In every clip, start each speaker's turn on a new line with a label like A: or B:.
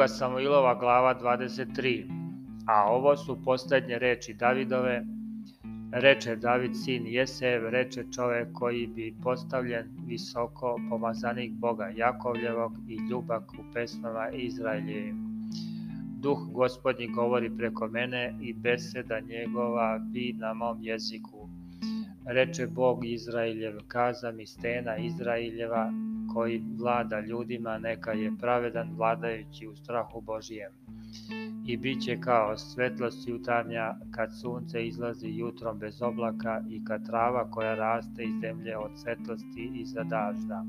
A: Druga Samuilova glava 23. A ovo su poslednje reči Davidove, Reče David sin Jesev, reče čovek koji bi postavljen visoko pomazanik Boga Jakovljevog i ljubak u pesmama Izraeljevim. Duh gospodnji govori preko mene i beseda njegova bi na mom jeziku. Reče Bog Izraeljev, kaza mi stena Izraeljeva, koji vlada ljudima, neka je pravedan vladajući u strahu Božijem i bit će kao svetlost jutarnja kad sunce izlazi jutrom bez oblaka i kad trava koja raste iz zemlje od svetlosti iza dažda.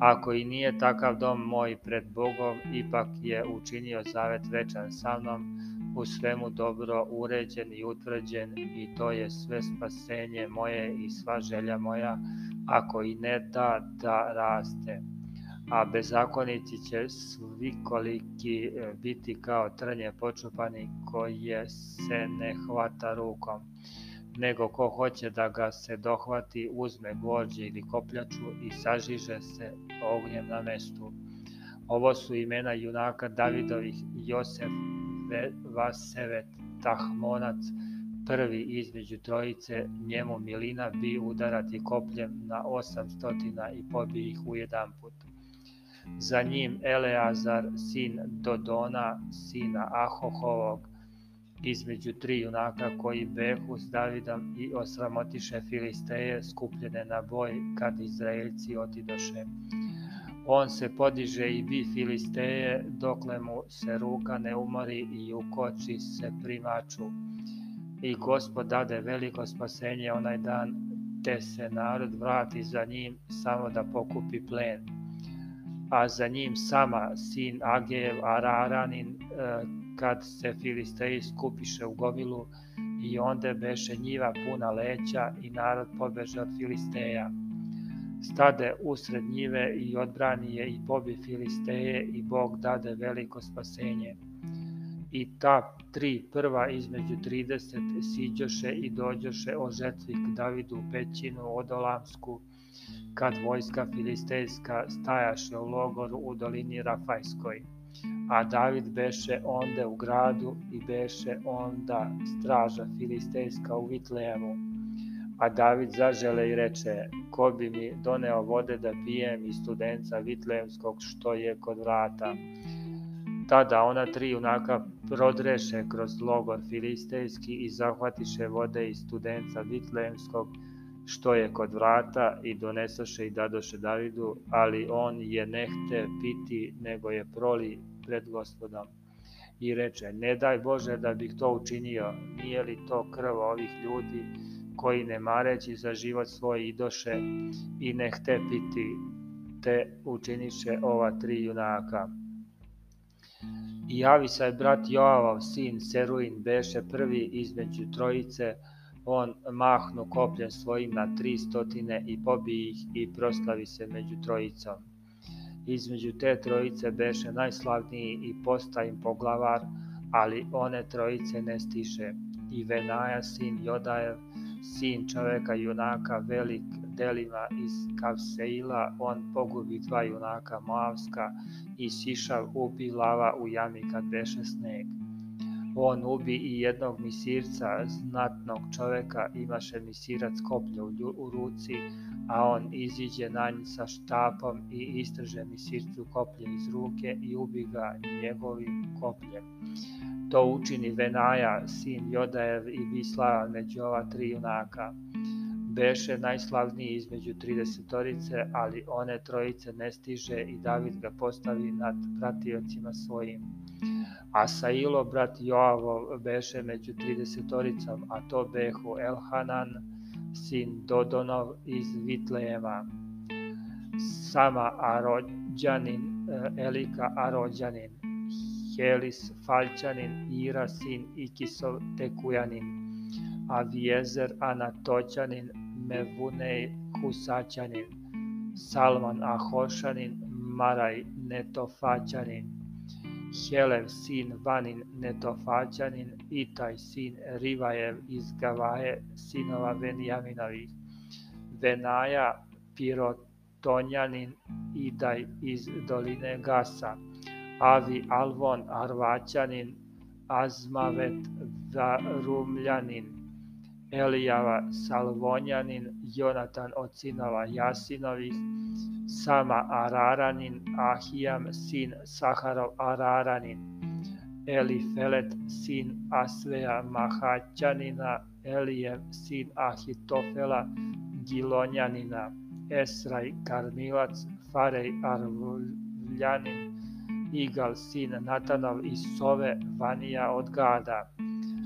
A: Ako i nije takav dom moj pred Bogom, ipak je učinio zavet večan sa mnom, u svemu dobro uređen i utvrđen i to je sve spasenje moje i sva želja moja, ako i ne da da raste a bezakonici će svikoliki e, biti kao trnje počupani koje se ne hvata rukom, nego ko hoće da ga se dohvati uzme gvožđe ili kopljaču i sažiže se ognjem na mestu. Ovo su imena junaka Davidovih Josef Vasevet Tahmonac, prvi između trojice, njemu milina bi udarati kopljem na 800 i pobi ih u jedan put za njim Eleazar, sin Dodona, sina Ahohovog, između tri junaka koji behu s Davidom i osramotiše Filisteje skupljene na boj kad Izraelci otidoše. On se podiže i bi Filisteje dokle mu se ruka ne umori i ukoči se primaču. I gospod dade veliko spasenje onaj dan, te se narod vrati za njim samo da pokupi plen a za njim Sama, sin Agev, Araranin, e, kad se Filisteji skupiše u gomilu i onda beše njiva puna leća i narod pobeže od Filisteja. Stade usred njive i odbrani je i pobi Filisteje i Bog dade veliko spasenje. I ta tri prva između 30 siđoše i dođoše o žetvi k Davidu u pećinu odolamsku, kad vojska filistejska stajaše u logoru u dolini Rafajskoj. A David beše onda u gradu i beše onda straža filistejska u Vitlejemu. A David zažele i reče, ko bi mi doneo vode da pijem iz studenca Vitlejemskog što je kod vrata. Tada ona tri junaka prodreše kroz logor filistejski i zahvatiše vode iz studenca Vitlejemskog što je kod vrata i donesaše i dadoše Davidu, ali on je nehte piti, nego je proli pred gospodom. I reče, ne daj Bože da bih to učinio, nije li to krv ovih ljudi koji ne mareći za život svoj idoše i nehte piti, te učiniše ova tri junaka. I Avisaj brat Joavav sin Seruin beše prvi između trojice, on mahnu kopljem svojim na tri stotine i pobi ih i proslavi se među trojicom. Između te trojice beše najslavniji i posta im poglavar, ali one trojice ne stiše. I Venaja, sin Jodajev, sin čoveka junaka, velik delima iz Kavseila, on pogubi dva junaka Moavska i Sišav ubi lava u jami kad beše sneg On ubi i jednog misirca, znatnog čoveka, imaše misirac koplja u ruci, a on iziđe na nj sa štapom i istrže misircu koplje iz ruke i ubi ga njegovim kopljem. To učini Venaja, sin Jodajev i Bislava među ova tri junaka. Beše najslavniji između tridesetorice, ali one trojice ne stiže i David ga postavi nad pratiocima svojim a Sailo, brat Joavo, beše među tridesetoricom, a to behu Elhanan, sin Dodonov iz Vitlejeva, Sama Arođanin, e, Elika Arođanin, Helis Falčanin, Ira sin Ikisov Tekujanin, Aviezer Anatoćanin, Mevunej Husaćanin, Salman Ahošanin, Maraj Netofaćanin, Helev sin Vanin Netofaćanin, Itaj sin Rivajev iz Gavaje, sinova Venjaminovih, Venaja Pirotonjanin, Idaj iz doline Gasa, Avi Alvon Arvaćanin, Azmavet Rumljanin, Elijava Salvonjanin, Jonatan od sinova Jasinovih, Sama Araranin, Ahijam sin Saharov Araranin, Elifelet sin Asveja Mahaćanina, Elijev sin Ahitofela Gilonjanina, Esraj Karmilac, Farej Arvljanin, Igal sin Natanov iz Sove, Vanija od Gada,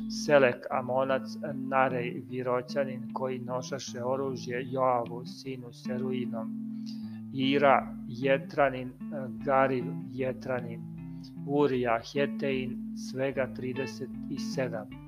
A: Selek Amonac, Narej Viroćanin, koji nošaše oružje Joavu, sinu Seruinom, Ira Jetranin, Garil Jetranin, Urija Hetein, svega 37.